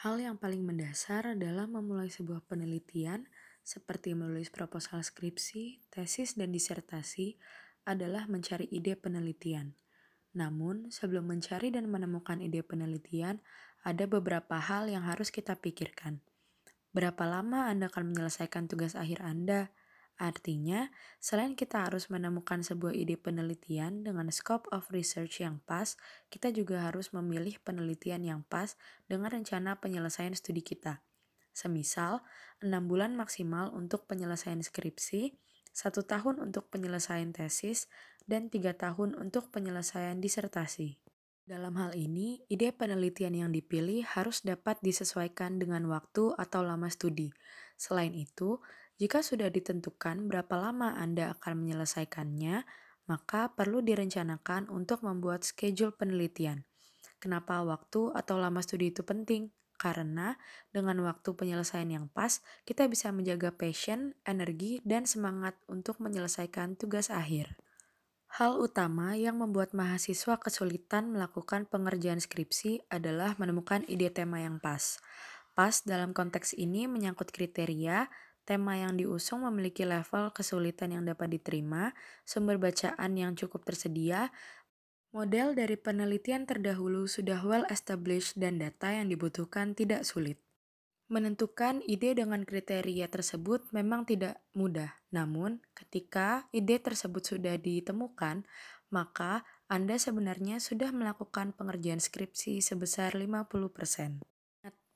Hal yang paling mendasar dalam memulai sebuah penelitian, seperti menulis proposal skripsi, tesis, dan disertasi, adalah mencari ide penelitian. Namun, sebelum mencari dan menemukan ide penelitian, ada beberapa hal yang harus kita pikirkan. Berapa lama Anda akan menyelesaikan tugas akhir Anda? Artinya, selain kita harus menemukan sebuah ide penelitian dengan scope of research yang pas, kita juga harus memilih penelitian yang pas dengan rencana penyelesaian studi kita. Semisal, 6 bulan maksimal untuk penyelesaian skripsi, satu tahun untuk penyelesaian tesis, dan tiga tahun untuk penyelesaian disertasi. Dalam hal ini, ide penelitian yang dipilih harus dapat disesuaikan dengan waktu atau lama studi. Selain itu, jika sudah ditentukan berapa lama Anda akan menyelesaikannya, maka perlu direncanakan untuk membuat schedule penelitian. Kenapa waktu atau lama studi itu penting? Karena dengan waktu penyelesaian yang pas, kita bisa menjaga passion, energi, dan semangat untuk menyelesaikan tugas akhir. Hal utama yang membuat mahasiswa kesulitan melakukan pengerjaan skripsi adalah menemukan ide tema yang pas. Pas dalam konteks ini menyangkut kriteria, tema yang diusung memiliki level kesulitan yang dapat diterima, sumber bacaan yang cukup tersedia, model dari penelitian terdahulu sudah well established dan data yang dibutuhkan tidak sulit. Menentukan ide dengan kriteria tersebut memang tidak mudah, namun ketika ide tersebut sudah ditemukan, maka Anda sebenarnya sudah melakukan pengerjaan skripsi sebesar 50%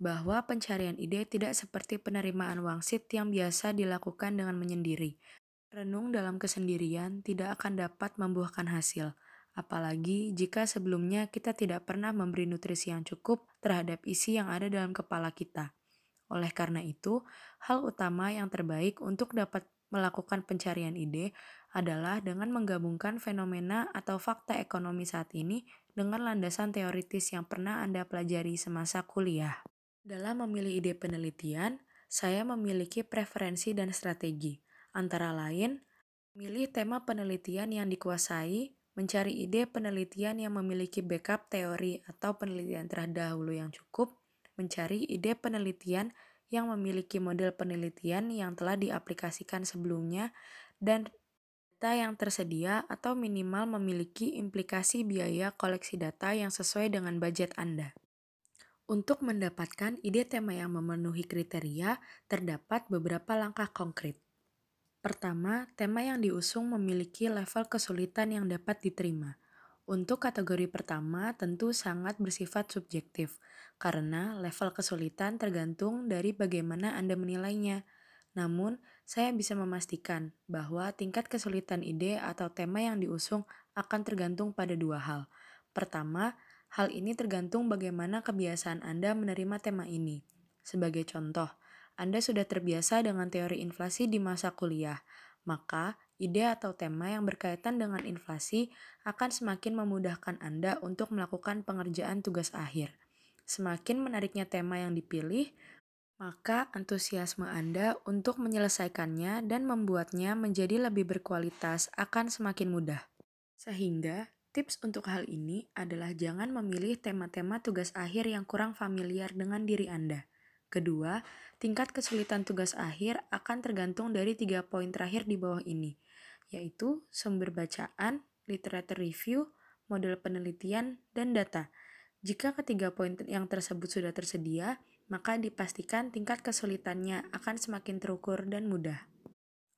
bahwa pencarian ide tidak seperti penerimaan wangsit yang biasa dilakukan dengan menyendiri. Renung dalam kesendirian tidak akan dapat membuahkan hasil, apalagi jika sebelumnya kita tidak pernah memberi nutrisi yang cukup terhadap isi yang ada dalam kepala kita. Oleh karena itu, hal utama yang terbaik untuk dapat melakukan pencarian ide adalah dengan menggabungkan fenomena atau fakta ekonomi saat ini dengan landasan teoritis yang pernah Anda pelajari semasa kuliah. Dalam memilih ide penelitian, saya memiliki preferensi dan strategi, antara lain memilih tema penelitian yang dikuasai, mencari ide penelitian yang memiliki backup teori atau penelitian terdahulu yang cukup, mencari ide penelitian yang memiliki model penelitian yang telah diaplikasikan sebelumnya, dan data yang tersedia atau minimal memiliki implikasi biaya koleksi data yang sesuai dengan budget Anda. Untuk mendapatkan ide tema yang memenuhi kriteria, terdapat beberapa langkah konkret. Pertama, tema yang diusung memiliki level kesulitan yang dapat diterima. Untuk kategori pertama tentu sangat bersifat subjektif, karena level kesulitan tergantung dari bagaimana Anda menilainya. Namun, saya bisa memastikan bahwa tingkat kesulitan ide atau tema yang diusung akan tergantung pada dua hal. Pertama, Hal ini tergantung bagaimana kebiasaan Anda menerima tema ini. Sebagai contoh, Anda sudah terbiasa dengan teori inflasi di masa kuliah, maka ide atau tema yang berkaitan dengan inflasi akan semakin memudahkan Anda untuk melakukan pengerjaan tugas akhir. Semakin menariknya tema yang dipilih, maka antusiasme Anda untuk menyelesaikannya dan membuatnya menjadi lebih berkualitas akan semakin mudah. Sehingga Tips untuk hal ini adalah jangan memilih tema-tema tugas akhir yang kurang familiar dengan diri Anda. Kedua, tingkat kesulitan tugas akhir akan tergantung dari tiga poin terakhir di bawah ini, yaitu sumber bacaan, literature review, model penelitian, dan data. Jika ketiga poin yang tersebut sudah tersedia, maka dipastikan tingkat kesulitannya akan semakin terukur dan mudah.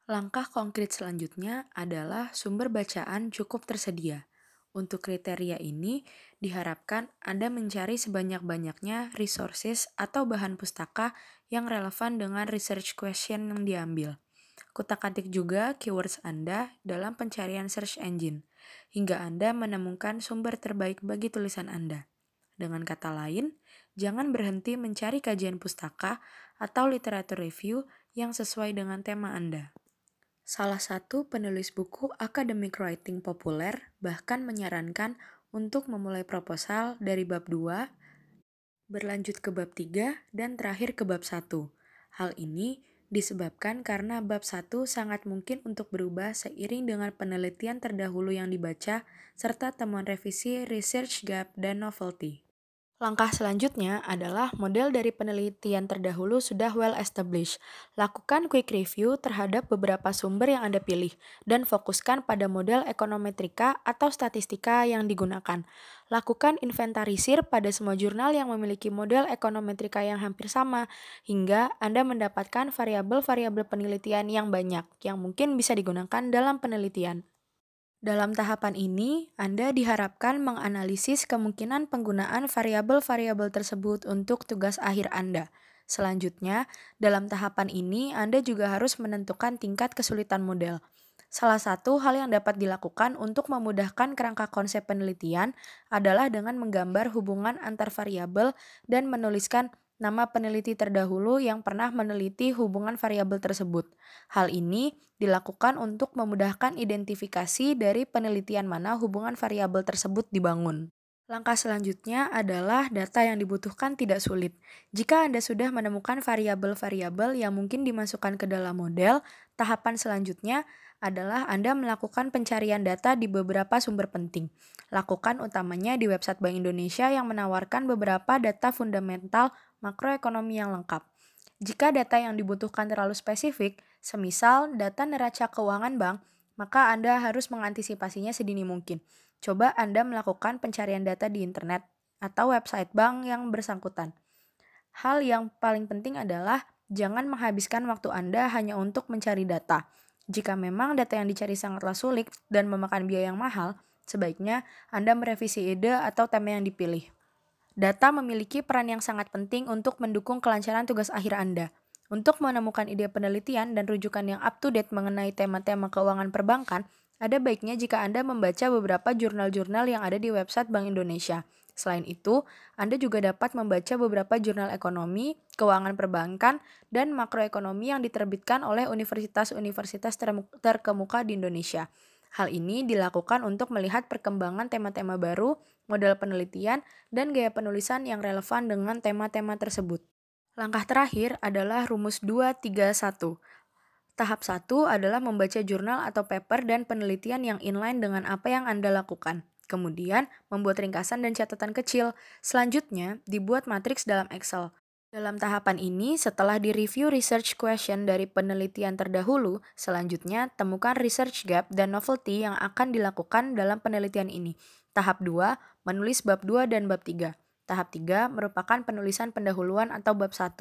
Langkah konkret selanjutnya adalah sumber bacaan cukup tersedia. Untuk kriteria ini, diharapkan Anda mencari sebanyak-banyaknya resources atau bahan pustaka yang relevan dengan research question yang diambil. Kutak-atik juga keywords Anda dalam pencarian search engine, hingga Anda menemukan sumber terbaik bagi tulisan Anda. Dengan kata lain, jangan berhenti mencari kajian pustaka atau literatur review yang sesuai dengan tema Anda. Salah satu penulis buku academic writing populer bahkan menyarankan untuk memulai proposal dari bab 2, berlanjut ke bab 3, dan terakhir ke bab 1. Hal ini disebabkan karena bab 1 sangat mungkin untuk berubah seiring dengan penelitian terdahulu yang dibaca serta temuan revisi research gap dan novelty. Langkah selanjutnya adalah model dari penelitian terdahulu sudah well established. Lakukan quick review terhadap beberapa sumber yang Anda pilih dan fokuskan pada model ekonometrika atau statistika yang digunakan. Lakukan inventarisir pada semua jurnal yang memiliki model ekonometrika yang hampir sama hingga Anda mendapatkan variabel-variabel penelitian yang banyak yang mungkin bisa digunakan dalam penelitian. Dalam tahapan ini, Anda diharapkan menganalisis kemungkinan penggunaan variabel-variabel tersebut untuk tugas akhir Anda. Selanjutnya, dalam tahapan ini Anda juga harus menentukan tingkat kesulitan model. Salah satu hal yang dapat dilakukan untuk memudahkan kerangka konsep penelitian adalah dengan menggambar hubungan antar variabel dan menuliskan nama peneliti terdahulu yang pernah meneliti hubungan variabel tersebut. Hal ini dilakukan untuk memudahkan identifikasi dari penelitian mana hubungan variabel tersebut dibangun. Langkah selanjutnya adalah data yang dibutuhkan tidak sulit. Jika Anda sudah menemukan variabel-variabel yang mungkin dimasukkan ke dalam model, tahapan selanjutnya adalah Anda melakukan pencarian data di beberapa sumber penting. Lakukan utamanya di website Bank Indonesia yang menawarkan beberapa data fundamental makroekonomi yang lengkap. Jika data yang dibutuhkan terlalu spesifik, semisal data neraca keuangan bank, maka Anda harus mengantisipasinya sedini mungkin. Coba Anda melakukan pencarian data di internet atau website bank yang bersangkutan. Hal yang paling penting adalah jangan menghabiskan waktu Anda hanya untuk mencari data. Jika memang data yang dicari sangatlah sulit dan memakan biaya yang mahal, sebaiknya Anda merevisi ide atau tema yang dipilih. Data memiliki peran yang sangat penting untuk mendukung kelancaran tugas akhir Anda. Untuk menemukan ide penelitian dan rujukan yang up-to-date mengenai tema-tema keuangan perbankan, ada baiknya jika Anda membaca beberapa jurnal-jurnal yang ada di website Bank Indonesia. Selain itu, Anda juga dapat membaca beberapa jurnal ekonomi, keuangan perbankan, dan makroekonomi yang diterbitkan oleh universitas-universitas terkemuka di Indonesia. Hal ini dilakukan untuk melihat perkembangan tema-tema baru, model penelitian, dan gaya penulisan yang relevan dengan tema-tema tersebut. Langkah terakhir adalah rumus 231. Tahap 1 adalah membaca jurnal atau paper dan penelitian yang inline dengan apa yang Anda lakukan. Kemudian, membuat ringkasan dan catatan kecil. Selanjutnya, dibuat matriks dalam Excel. Dalam tahapan ini, setelah di-review research question dari penelitian terdahulu, selanjutnya temukan research gap dan novelty yang akan dilakukan dalam penelitian ini. Tahap 2, menulis bab 2 dan bab 3. Tahap 3 merupakan penulisan pendahuluan atau bab 1.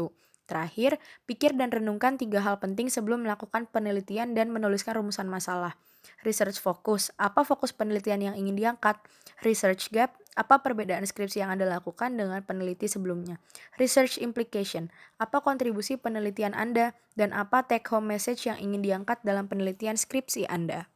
Terakhir, pikir dan renungkan tiga hal penting sebelum melakukan penelitian dan menuliskan rumusan masalah. Research fokus, apa fokus penelitian yang ingin diangkat? Research gap, apa perbedaan skripsi yang Anda lakukan dengan peneliti sebelumnya? Research implication. Apa kontribusi penelitian Anda dan apa take home message yang ingin diangkat dalam penelitian skripsi Anda?